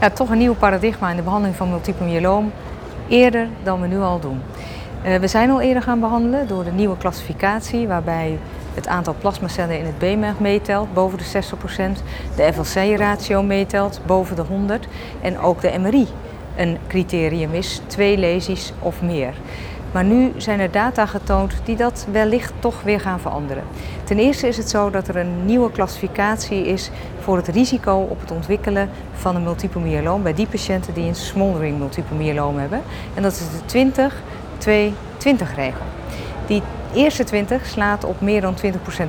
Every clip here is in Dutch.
Ja, toch een nieuw paradigma in de behandeling van multiple myeloom. Eerder dan we nu al doen. Uh, we zijn al eerder gaan behandelen door de nieuwe klassificatie, waarbij het aantal plasmacellen in het BMEG meetelt, boven de 60%, de FLC-ratio meetelt, boven de 100 en ook de MRI een criterium is, twee lesies of meer. Maar nu zijn er data getoond die dat wellicht toch weer gaan veranderen. Ten eerste is het zo dat er een nieuwe klassificatie is voor het risico op het ontwikkelen van een multiple myeloom bij die patiënten die een smoldering multiple myeloom hebben. En dat is de 20-2-20 regel. Die eerste 20 slaat op meer dan 20%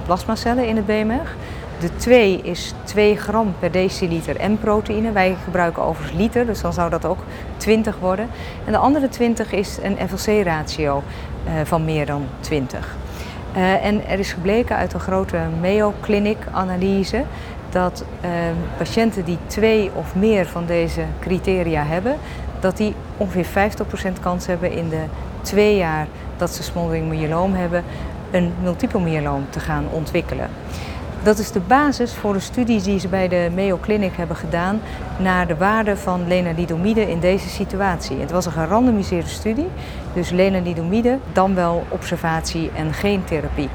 plasmacellen in het BMR. De 2 is 2 gram per deciliter M-proteïne. Wij gebruiken overigens liter, dus dan zou dat ook 20 worden. En de andere 20 is een FLC-ratio uh, van meer dan 20. Uh, eh, en er is gebleken uit een grote Mayo Clinic-analyse dat uh, patiënten die twee of meer van deze criteria hebben, dat die ongeveer 50% kans hebben in de twee jaar dat ze smoldering myeloom hebben, een multiple myeloom te gaan ontwikkelen. Dat is de basis voor de studies die ze bij de Mayo Clinic hebben gedaan naar de waarde van lenalidomide in deze situatie. Het was een gerandomiseerde studie, dus lenalidomide, dan wel observatie en geen therapie.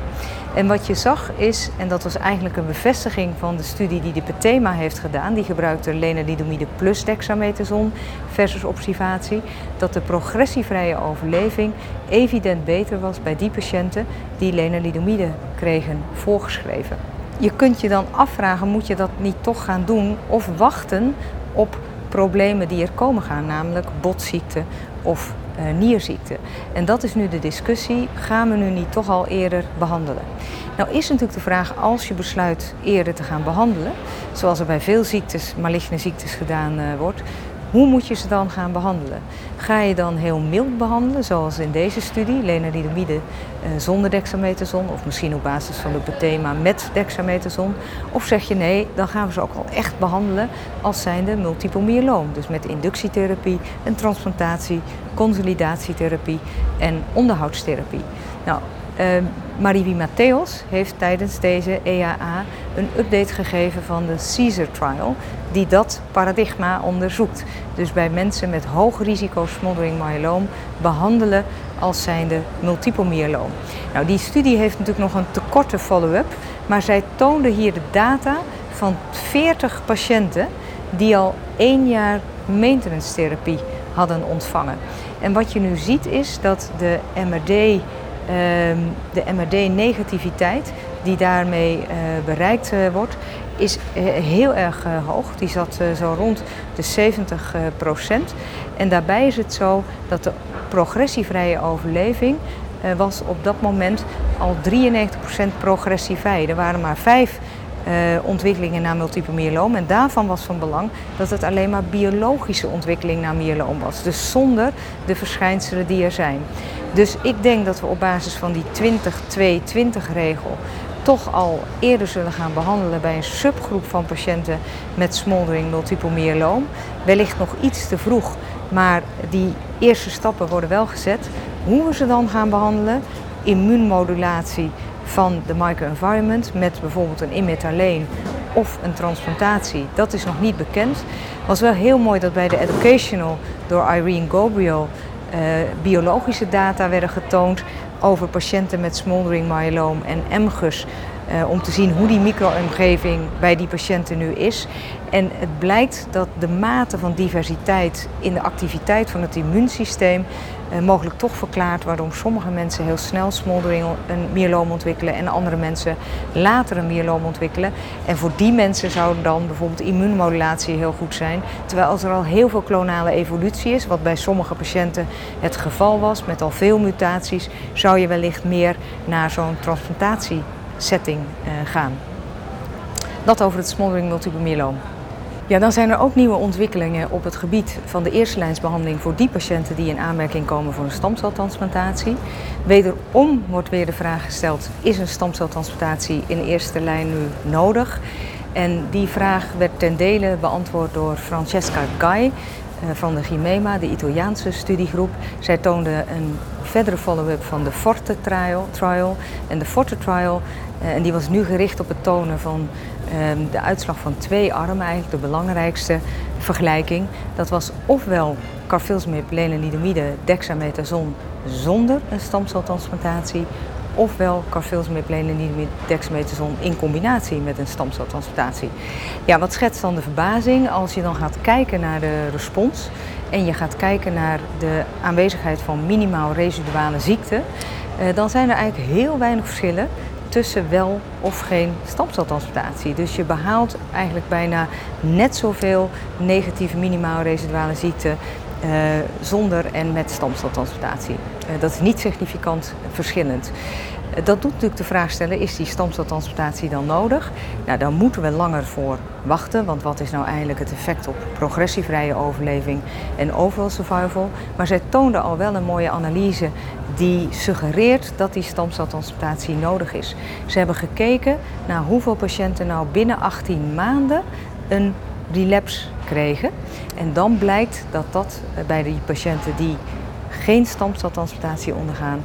En wat je zag is, en dat was eigenlijk een bevestiging van de studie die de Petema heeft gedaan, die gebruikte lenalidomide plus dexamethason versus observatie, dat de progressievrije overleving evident beter was bij die patiënten die lenalidomide kregen voorgeschreven. Je kunt je dan afvragen, moet je dat niet toch gaan doen of wachten op problemen die er komen gaan, namelijk botziekte of uh, nierziekte. En dat is nu de discussie, gaan we nu niet toch al eerder behandelen? Nou is natuurlijk de vraag, als je besluit eerder te gaan behandelen, zoals er bij veel ziektes, maligne ziektes gedaan uh, wordt, hoe moet je ze dan gaan behandelen? Ga je dan heel mild behandelen, zoals in deze studie, lenalidomide uh, zonder dexamethason of misschien op basis van het thema met dexamethason? Of zeg je nee, dan gaan we ze ook al echt behandelen als zijnde multiple myeloom. Dus met inductietherapie, een transplantatie, consolidatietherapie en onderhoudstherapie. Nou, uh, Mariby Matthäus heeft tijdens deze EAA een update gegeven van de Caesar Trial, die dat paradigma onderzoekt. Dus bij mensen met hoog risico smoldering myeloom behandelen als zijnde multiple myeloom. Nou, die studie heeft natuurlijk nog een te korte follow-up, maar zij toonde hier de data van 40 patiënten die al één jaar maintenance therapie hadden ontvangen. En wat je nu ziet is dat de MRD Ehm, de MRD-negativiteit die daarmee uh, bereikt uh, wordt, is uh, heel erg hoog. Die zat zo rond de 70 procent. En daarbij is het zo dat de progressievrije overleving was op dat moment al 93 procent progressievrij. Er waren maar vijf ontwikkelingen naar multiple myeloom. En daarvan was van belang dat het alleen maar biologische ontwikkeling naar myeloom was. Dus zonder de verschijnselen die er zijn. Dus ik denk dat we op basis van die 20-2-20 regel toch al eerder zullen gaan behandelen bij een subgroep van patiënten met smoldering multiple myeloom. Wellicht nog iets te vroeg, maar die eerste stappen worden wel gezet. Hoe we ze dan gaan behandelen, immuunmodulatie van de microenvironment met bijvoorbeeld een imet of een transplantatie, dat is nog niet bekend. Het was wel heel mooi dat bij de Educational door Irene Gabriel uh, biologische data werden getoond over patiënten met smoldering myeloom en MGUS. Uh, om te zien hoe die micro-omgeving bij die patiënten nu is. En het blijkt dat de mate van diversiteit in de activiteit van het immuunsysteem uh, mogelijk toch verklaart waarom sommige mensen heel snel smoldering een myeloom ontwikkelen en andere mensen later een myeloom ontwikkelen. En voor die mensen zou dan bijvoorbeeld immuunmodulatie heel goed zijn. Terwijl als er al heel veel klonale evolutie is, wat bij sommige patiënten het geval was met al veel mutaties, zou je wellicht meer naar zo'n transplantatiesetting uh, gaan. Dat over het smoldering multiple. Ja, dan zijn er ook nieuwe ontwikkelingen op het gebied van de eerste lijnsbehandeling voor die patiënten die in aanmerking komen voor een stamceltransplantatie. Wederom wordt weer de vraag gesteld: is een stamceltransplantatie in eerste lijn nu nodig? En die vraag werd ten dele beantwoord door Francesca Gai, van de GIMEMA, de Italiaanse studiegroep. Zij toonde een verdere follow-up van de Forte trial, trial. En de Forte trial, en die was nu gericht op het tonen van ehm, de uitslag van twee armen, eigenlijk de belangrijkste vergelijking. Dat was ofwel carfilzomib, lenalidomide, dexamethason zonder een stamceltransplantatie, ofwel carfilzomib, lenalidomide, dexamethason in combinatie met een stamceltransplantatie. Ja, wat schetst dan de verbazing als je dan gaat kijken naar de respons en je gaat kijken naar de aanwezigheid van minimaal residuale ziekte, eh, dan zijn er eigenlijk heel weinig verschillen tussen wel of geen stamceltransplantatie. Dus je behaalt eigenlijk bijna net zoveel negatieve minimaal residuale ziekte uh, zonder en met stamceltransplantatie. Uh, dat is niet significant verschillend. Uh, dat doet natuurlijk de vraag stellen, is die stamceltransplantatie dan nodig? Nou, daar moeten we langer voor wachten, want wat is nou eigenlijk het effect op progressievrije overleving en overall survival? Maar zij toonde al wel een mooie analyse die suggereert dat die stamceltransplantatie nodig is. Ze hebben gekeken naar hoeveel patiënten nou binnen 18 maanden een relapse kregen. En dan blijkt dat dat eh, bij die patiënten die geen stamceltransplantatie ondergaan,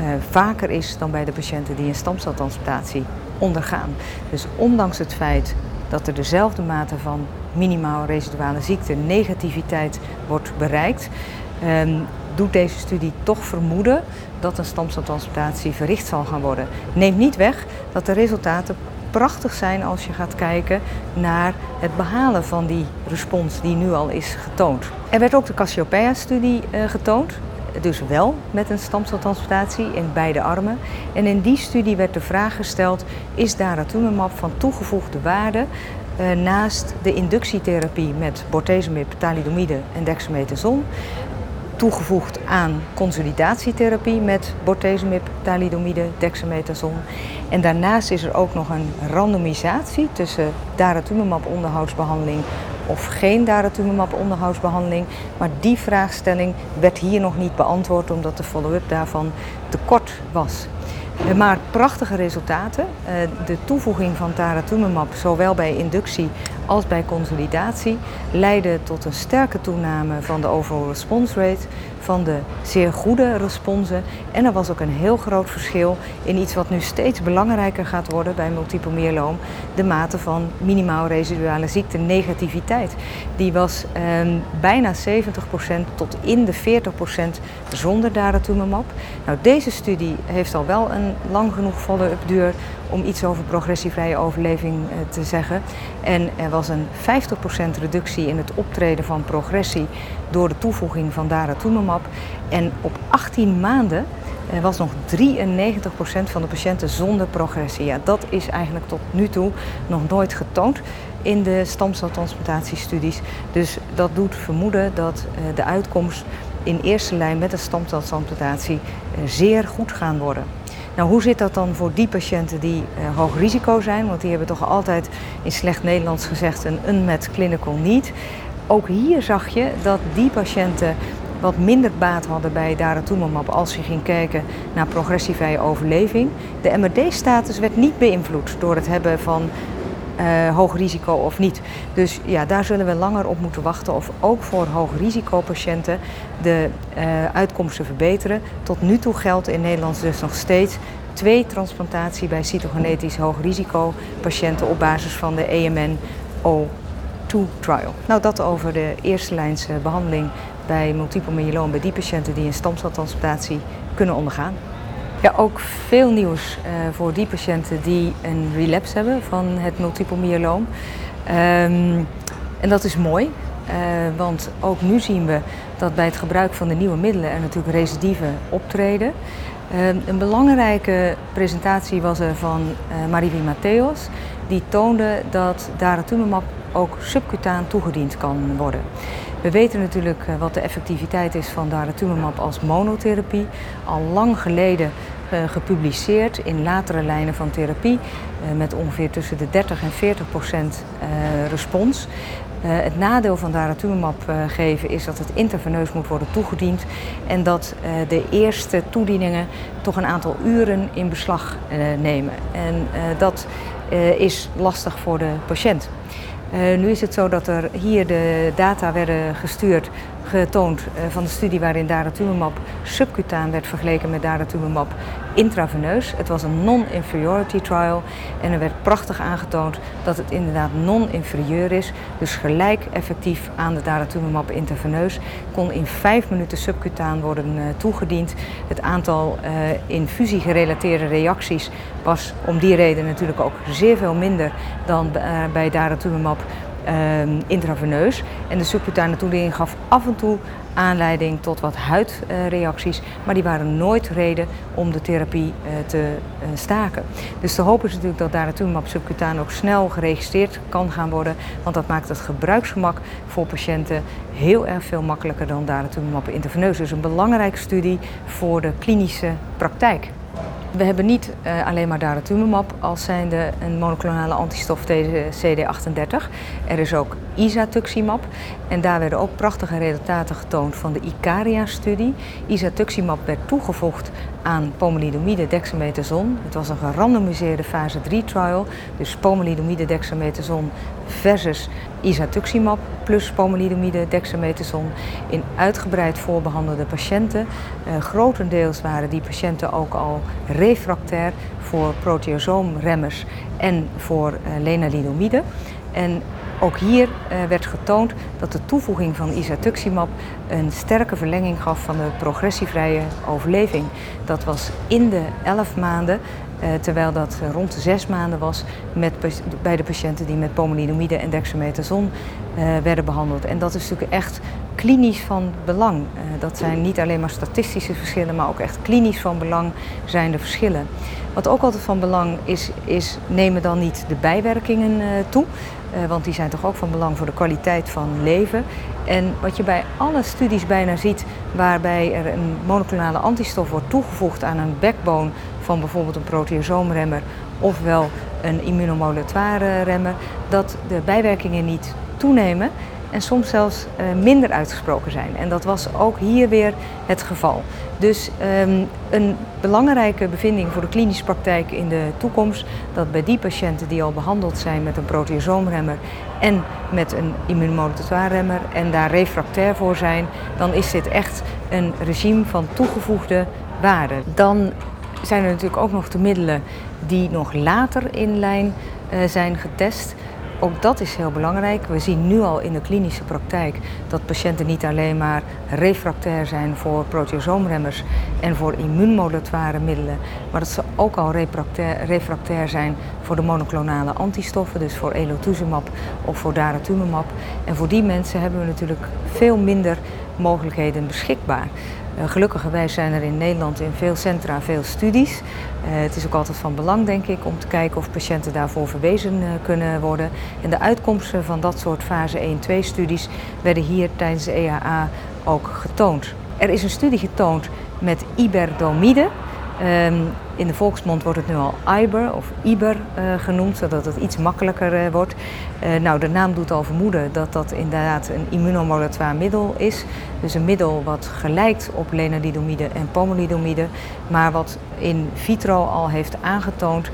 uh, vaker is dan bij de patiënten die een stamceltransplantatie ondergaan. Dus ondanks het feit dat er dezelfde mate van minimaal residuale ziekte, negativiteit wordt bereikt, um, doet deze studie toch vermoeden dat een stamceltransplantatie verricht zal gaan worden. Neemt niet weg dat de resultaten prachtig zijn als je gaat kijken naar het behalen van die respons die nu al is getoond. Er werd ook de Cassiopeia-studie uh, getoond, dus wel met een stamceltransplantatie in beide armen. En in die studie werd de vraag gesteld, is daratumumab van toegevoegde waarde uh, naast de inductietherapie met bortezomib, thalidomide en dexamethason toegevoegd aan consolidatietherapie met bortezomib, thalidomide, dexamethason. En daarnaast is er ook nog een randomisatie tussen daratumumab onderhoudsbehandeling of geen daratumumab onderhoudsbehandeling. Maar die vraagstelling werd hier nog niet beantwoord omdat de follow-up daarvan te kort was. Maar prachtige resultaten. Eh, de toevoeging van daratumumab, zowel bij inductie als bij consolidatie, leidde tot een sterke toename van de overall response rate, van de zeer goede responsen. En er was ook een heel groot verschil in iets wat nu steeds belangrijker gaat worden bij multiple de mate van minimaal residuale ziekte negativiteit. Die was eh, bijna 70% tot in de 40% zonder daratumumab. Nou, deze studie heeft al wel een lang genoeg follow-up duur om iets over progressievrije overleving eh, te zeggen. En er was een 50% reductie in het optreden van progressie door de toevoeging van daratumumab. En op 18 maanden er was nog 93% van de patiënten zonder progressie. Ja, dat is eigenlijk tot nu toe nog nooit getoond in de stamceltransplantatiestudies. Dus dat doet vermoeden dat eh, de uitkomst in eerste lijn met een stamceltransplantatie eh, zeer goed gaan worden. Nou, hoe zit dat dan voor die patiënten die hoog risico zijn? Want die hebben toch altijd in slecht Nederlands gezegd een unmet clinical need. Ook hier zag je dat die patiënten wat minder baat hadden bij daratumumab als je ging kijken naar progressievrije overleving. De MRD-status werd niet beïnvloed door het hebben van uh, hoog risico of niet. Dus ja, daar zullen we langer op moeten wachten of ook voor hoog risicopatiënten de uh, uitkomsten verbeteren. Tot nu toe geldt in Nederland dus nog steeds twee transplantatie bij cytogenetisch patiënten op basis van de EMN O2 trial. Nou, dat over de eerste lijnse behandeling bij multiple myeloom bij die patiënten die een stamceltransplantatie kunnen ondergaan. Ja, ook veel nieuws uh, voor die patiënten die een relapse hebben van het multiple myeloom. Um, en dat is mooi, uh, want ook nu zien we dat bij het gebruik van de nieuwe middelen er natuurlijk recidieven optreden. Uh, een belangrijke presentatie was er van uh, Marivi Matthäus. Die toonde dat daratumumab ook subcutaan toegediend kan worden. We weten natuurlijk eh, wat de effectiviteit is van daratumumab als monotherapie. Al lang geleden uh, gepubliceerd in latere lijnen van therapie uh, met ongeveer tussen de 30 en 40 procent respons. het nadeel van daratumumab geven is dat het intraveneus moet worden toegediend en dat de eerste toedieningen toch een aantal uren in beslag nemen. En dat is lastig voor de patiënt. Nu is het zo dat er hier de data werden gestuurd getoond uh, van de studie waarin daratumumab subcutaan werd vergeleken met daratumumab intraveneus. Het was een non-inferiority trial en er werd prachtig aangetoond dat het inderdaad non-inferieur is. Dus gelijk effectief aan de daratumumab intraveneus kon in vijf minuten subcutaan worden uh, toegediend. Het aantal uh, infusie gerelateerde reacties was om die reden natuurlijk ook zeer veel minder dan bij daratumumab uh, intraveneus. En de subcutane toediening gaf af en toe aanleiding tot wat huidreacties, maar die waren nooit reden om de therapie uh, te uh, staken. Dus de hoop is natuurlijk dat daratumumab subcutaan ook snel geregistreerd kan gaan worden, want dat maakt het gebruiksgemak voor patiënten heel erg veel makkelijker dan daratumumab intraveneus. Dus een belangrijke studie voor de klinische praktijk. We hebben niet uh, alleen maar daratumumab als zijnde een monoclonale antistof tegen CD38. Er is ook isatuximab en daar werden ook prachtige resultaten getoond van de Icaria-studie. Isatuximab werd toegevoegd aan pomalidomide dexamethason. Het was een gerandomiseerde fase 3-trial, dus pomalidomide dexamethason versus isatuximab plus pomalidomide dexamethason in uitgebreid voorbehandelde patiënten. Uh, grotendeels waren die patiënten ook al refractair voor proteasoomremmers en voor uh, lenalidomide. En ook hier uh, werd getoond dat de toevoeging van isatuximab een sterke verlenging gaf van de progressievrije overleving. Dat was in de 11 maanden, terwijl dat rond de 6 maanden was met, bij de patiënten die met pomalidomide en dexamethason uh, werden behandeld. En dat is natuurlijk echt klinisch van belang. dat zijn niet alleen maar statistische verschillen, maar ook echt klinisch van belang zijn de verschillen. Wat ook altijd van belang is, is nemen dan niet de bijwerkingen toe. Want die zijn toch ook van belang voor de kwaliteit van leven. En wat je bij alle studies bijna ziet, waarbij er een monoclonale antistof wordt toegevoegd aan een backbone van bijvoorbeeld een proteasoomremmer ofwel een immunomodulatoire remmer, dat de bijwerkingen niet toenemen en soms zelfs uh, minder uitgesproken zijn. En dat was ook hier weer het geval. Dus um, een belangrijke bevinding voor de klinische praktijk in de toekomst, dat bij die patiënten die al behandeld zijn met een proteasoomremmer en met een immunomodulatoire remmer en daar refractair voor zijn, dan is dit echt een regime van toegevoegde waarde. Dan zijn er natuurlijk ook nog de middelen die nog later in lijn uh, zijn getest. Ook dat is heel belangrijk. We zien nu al in de klinische praktijk dat patiënten niet alleen maar refractair zijn voor proteasoomremmers en voor immuunmodulatoire middelen, maar dat ze ook al refractair zijn voor de monoclonale antistoffen, dus voor elotuzumab of voor daratumumab. En voor die mensen hebben we natuurlijk veel minder mogelijkheden beschikbaar. Uh, gelukkigerwijs zijn er in Nederland in veel centra veel studies. Uh, het is ook altijd van belang, denk ik, om te kijken of patiënten daarvoor verwezen uh, kunnen worden. En de uitkomsten van dat soort fase 1-2 studies werden hier tijdens de EAA ook getoond. Er is een studie getoond met iberdomide. Um, in de volksmond wordt het nu al Iber of Iber uh, genoemd, zodat het iets makkelijker uh, wordt. Uh, nou, de naam doet al vermoeden dat dat inderdaad een immunomodulatoire middel is. Dus een middel wat gelijkt op lenalidomide en pomalidomide, maar wat in vitro al heeft aangetoond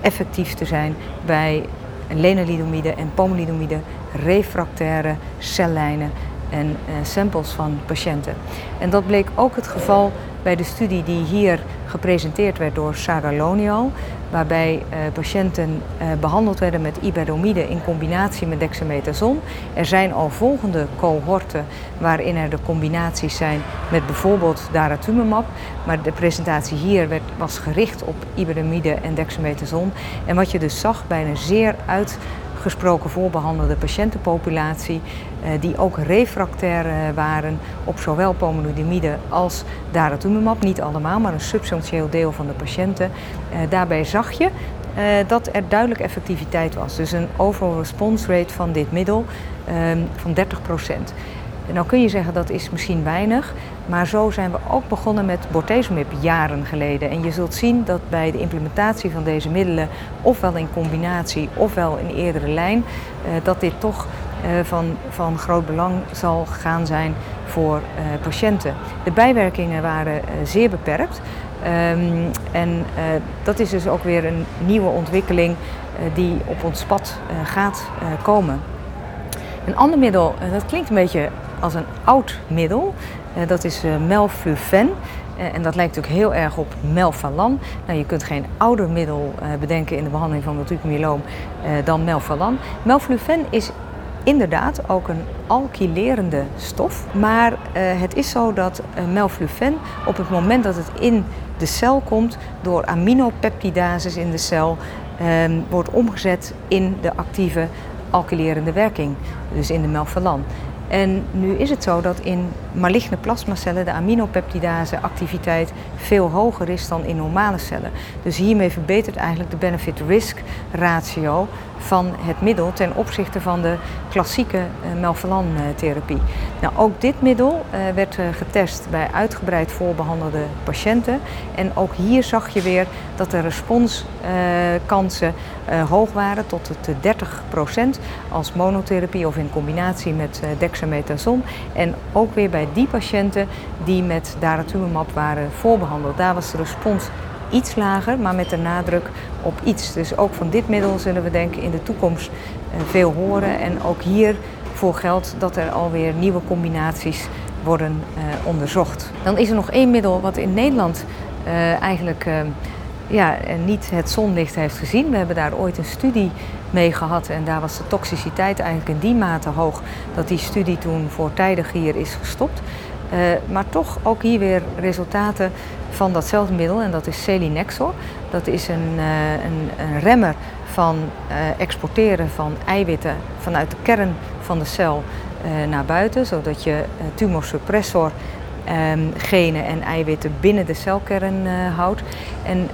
effectief te zijn bij lenalidomide en pomalidomide refractaire cellijnen en uh, samples van patiënten. En dat bleek ook het geval bij de studie die hier gepresenteerd werd door Sarah Lonial, waarbij uh, patiënten uh, behandeld werden met iberdomide in combinatie met dexamethason. Er zijn al volgende cohorten waarin er de combinaties zijn met bijvoorbeeld daratumumab, maar de presentatie hier werd, was gericht op iberdomide en dexamethason. En wat je dus zag bij een zeer uit gesproken voorbehandelde patiëntenpopulatie, eh, die ook refractair eh, waren op zowel pomalidomide als daratumumab. Niet allemaal, maar een substantieel deel van de patiënten. Eh, daarbij zag je dat er duidelijk effectiviteit was. Dus een overall response rate van dit middel ehm, van 30 procent. Nou kun je zeggen dat is misschien weinig, maar zo zijn we ook begonnen met bortezomib jaren geleden. En je zult zien dat bij de implementatie van deze middelen, ofwel in combinatie ofwel in eerdere lijn, eh, dat dit toch eh, van, van groot belang zal gaan zijn voor eh, patiënten. De bijwerkingen waren zeer beperkt. Um, en dat is dus ook weer een nieuwe ontwikkeling die op ons pad gaat komen. Een ander middel, dat klinkt een beetje als een oud middel, dat is melflufen. En dat lijkt natuurlijk heel erg op melphalan. Nou, je kunt geen ouder middel bedenken in de behandeling van multiple myeloom dan melphalan. Melflufen is inderdaad ook een alkylerende stof. Maar het is zo dat melflufen op het moment dat het in de cel komt, door aminopeptidases in de cel, uh, wordt omgezet in de actieve alkylerende werking, dus in de melphalan. En nu is het zo dat in maligne plasmacellen de aminopeptidase activiteit veel hoger is dan in normale cellen. Dus hiermee verbetert eigenlijk de benefit-risk ratio van het middel ten opzichte van de klassieke uh, melphalan-therapie. Nou, ook dit middel uh, werd getest bij uitgebreid voorbehandelde patiënten. En ook hier zag je weer dat de responskansen hoog waren, tot de 30% als monotherapie of in combinatie met dexamethason. En ook weer bij die patiënten die met daratumumab waren voorbehandeld. Daar was de respons iets lager, maar met de nadruk op iets. Dus ook van dit middel zullen we denken in de toekomst eh, veel horen. En ook hiervoor geldt dat er alweer nieuwe combinaties worden uh, onderzocht. Dan is er nog één middel wat in Nederland uh, eigenlijk ja, niet het zonlicht heeft gezien. We hebben daar ooit een studie mee gehad en daar was de toxiciteit eigenlijk in die mate hoog dat die studie toen voortijdig hier is gestopt. Maar toch ook hier weer resultaten van datzelfde middel en dat is selinexor. Dat is een, uh, een, een remmer van uh, exporteren van eiwitten vanuit de kern van de cel naar buiten, zodat je tumosuppressor um, genen en eiwitten binnen de celkern houdt. En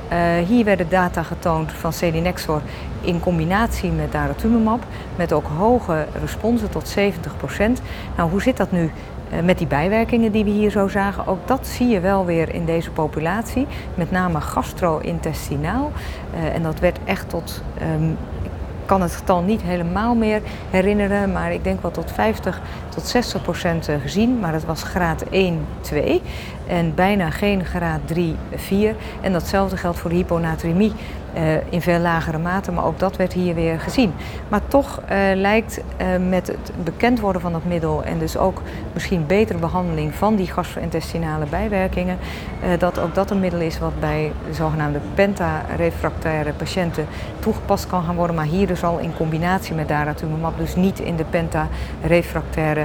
hier werden data getoond van selinexor in combinatie met daratumumab, met ook hoge responsen tot 70%. Nou, hoe zit dat nu met die bijwerkingen die we hier zo zagen? Ook dat zie je wel weer in deze populatie, met name gastro-intestinaal. en dat werd echt tot um, kan het getal niet helemaal meer herinneren, maar ik denk wel tot 50 tot 60 procent eh, gezien. Maar het was graad 1, 2 en bijna geen graad 3, 4. En datzelfde geldt voor de hyponatremie. Uh, in veel lagere mate, maar ook dat werd hier weer gezien. Maar toch uh, lijkt uh, met het bekend worden van dat middel en dus ook misschien betere behandeling van die gastro-intestinale bijwerkingen, dat ook dat een middel is wat bij de zogenaamde penta-refractaire patiënten toegepast kan gaan worden, maar hier dus al in combinatie met daratumumab, dus niet in de penta-refractaire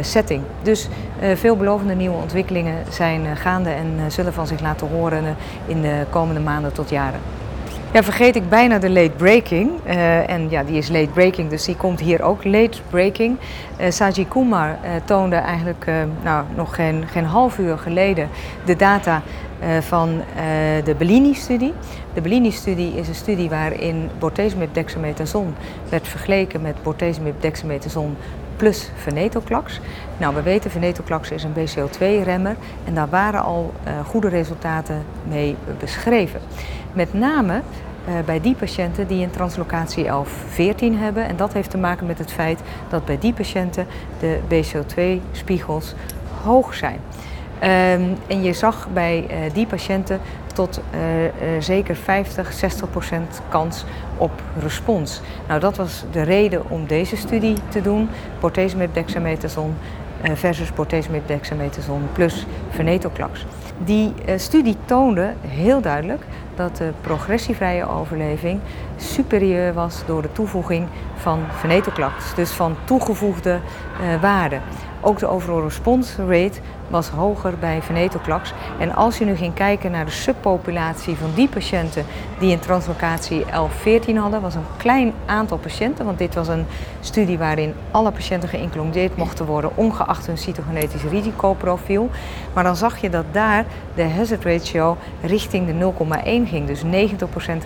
setting. Dus veelbelovende nieuwe ontwikkelingen zijn gaande en zullen van zich laten horen in de komende maanden tot jaren. Ja, vergeet ik bijna de late breaking. En ja, die is late breaking, dus die komt hier ook late breaking. Uh, Saji Kumar toonde eigenlijk nou, nog geen, geen half uur geleden de data van de Bellini-studie. De Bellini-studie is een studie waarin bortezomib dexamethason werd vergeleken met bortezomib dexamethason plus venetoclax. Nou, we weten venetoclax is een BCL2-remmer en daar waren al goede resultaten mee beschreven. Met name uh, bij die patiënten die een translocatie 11-14 hebben. En dat heeft te maken met het feit dat bij die patiënten de BCO2-spiegels hoog zijn. Um, en je zag bij uh, die patiënten tot uh, uh, zeker 50, 60 procent kans op respons. Nou, dat was de reden om deze studie te doen. Bortezomib dexamethason versus bortezomib dexamethason plus venetoclax. Die studie toonde heel duidelijk dat de progressievrije overleving superieur was door de toevoeging van venetoclax, dus van toegevoegde waarden. Ook de overall response rate was hoger bij venetoclax. En als je nu ging kijken naar de subpopulatie van die patiënten die een translocatie 11-14 hadden, was een klein aantal patiënten, want dit was een studie waarin alle patiënten geïncludeerd mochten worden, ongeacht hun cytogenetisch risicoprofiel. Maar dan zag je dat daar de hazard ratio richting de 0,1 ging, dus 90%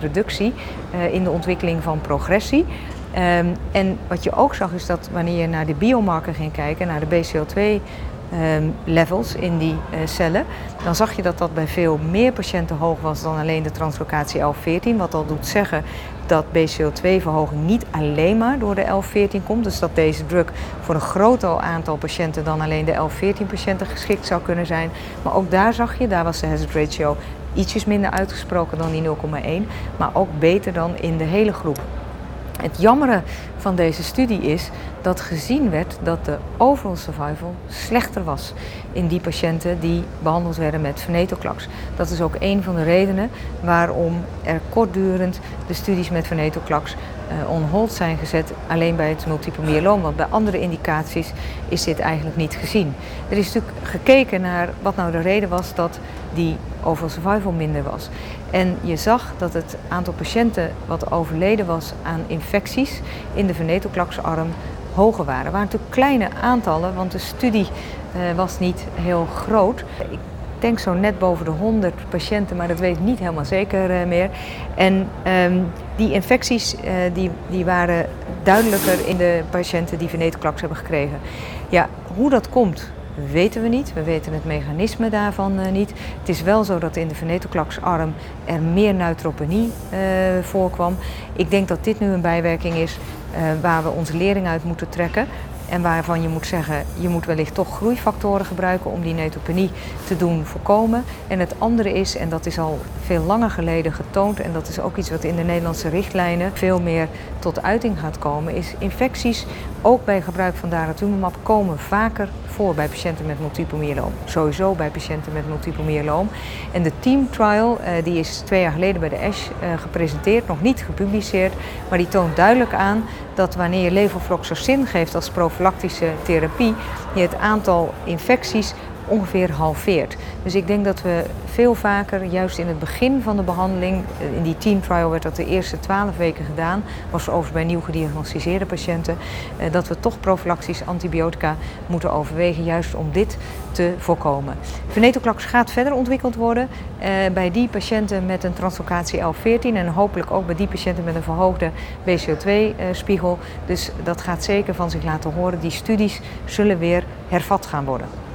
reductie uh, in de ontwikkeling van progressie. Um, en wat je ook zag is dat wanneer je naar de biomarker ging kijken, naar de BCL2 um, levels in die uh, cellen, dan zag je dat dat bij veel meer patiënten hoog was dan alleen de translocatie 11-14. Wat al doet zeggen dat BCL2-verhoging niet alleen maar door de 11-14 komt. Dus dat deze drug voor een groter aantal patiënten dan alleen de 11-14 patiënten geschikt zou kunnen zijn. Maar ook daar zag je, daar was de hazard ratio ietsjes minder uitgesproken dan die 0,1, maar ook beter dan in de hele groep. Het jammere van deze studie is dat gezien werd dat de overall survival slechter was in die patiënten die behandeld werden met venetoclax. Dat is ook een van de redenen waarom er kortdurend de studies met venetoclax on hold zijn gezet, alleen bij het multiple myeloom. Want bij andere indicaties is dit eigenlijk niet gezien. Er is natuurlijk gekeken naar wat nou de reden was dat die overall survival minder was. En je zag dat het aantal patiënten wat overleden was aan infecties in de venetoclax-arm hoger waren. Het waren natuurlijk kleine aantallen, want de studie uh, was niet heel groot. Denk zo net boven de 100 patiënten, maar dat weet ik niet helemaal zeker uh, meer. En um, die infecties uh, die, die waren duidelijker in de patiënten die venetoclax hebben gekregen. Ja, hoe dat komt, weten we niet. We weten het mechanisme daarvan uh, niet. Het is wel zo dat in de venetoclax-arm er meer neutropenie uh, voorkwam. Ik denk dat dit nu een bijwerking is waar we onze lering uit moeten trekken. En waarvan je moet zeggen, je moet wellicht toch groeifactoren gebruiken om die neutropenie te doen voorkomen. En het andere is, en dat is al veel langer geleden getoond, en dat is ook iets wat in de Nederlandse richtlijnen veel meer tot uiting gaat komen, is infecties, ook bij gebruik van daratumumab, komen vaker voor bij patiënten met multiple myeloom. Sowieso bij patiënten met multiple myeloom. En de team trial, eh, die is twee jaar geleden bij de ASH eh, gepresenteerd, nog niet gepubliceerd, maar die toont duidelijk aan dat wanneer levofloxacin geeft als profilactische therapie, je het aantal infecties ongeveer halveert. Dus ik denk dat we veel vaker, juist in het begin van de behandeling, eh, in die team trial werd dat de eerste 12 weken gedaan, was overigens bij nieuw gediagnosticeerde patiënten, eh, dat we toch profilactisch antibiotica moeten overwegen, juist om dit te voorkomen. Venetoclax gaat verder ontwikkeld worden eh, bij die patiënten met een translocatie L14 en hopelijk ook bij die patiënten met een verhoogde BCO2-spiegel. Dus dat gaat zeker van zich laten horen. Die studies zullen weer hervat gaan worden.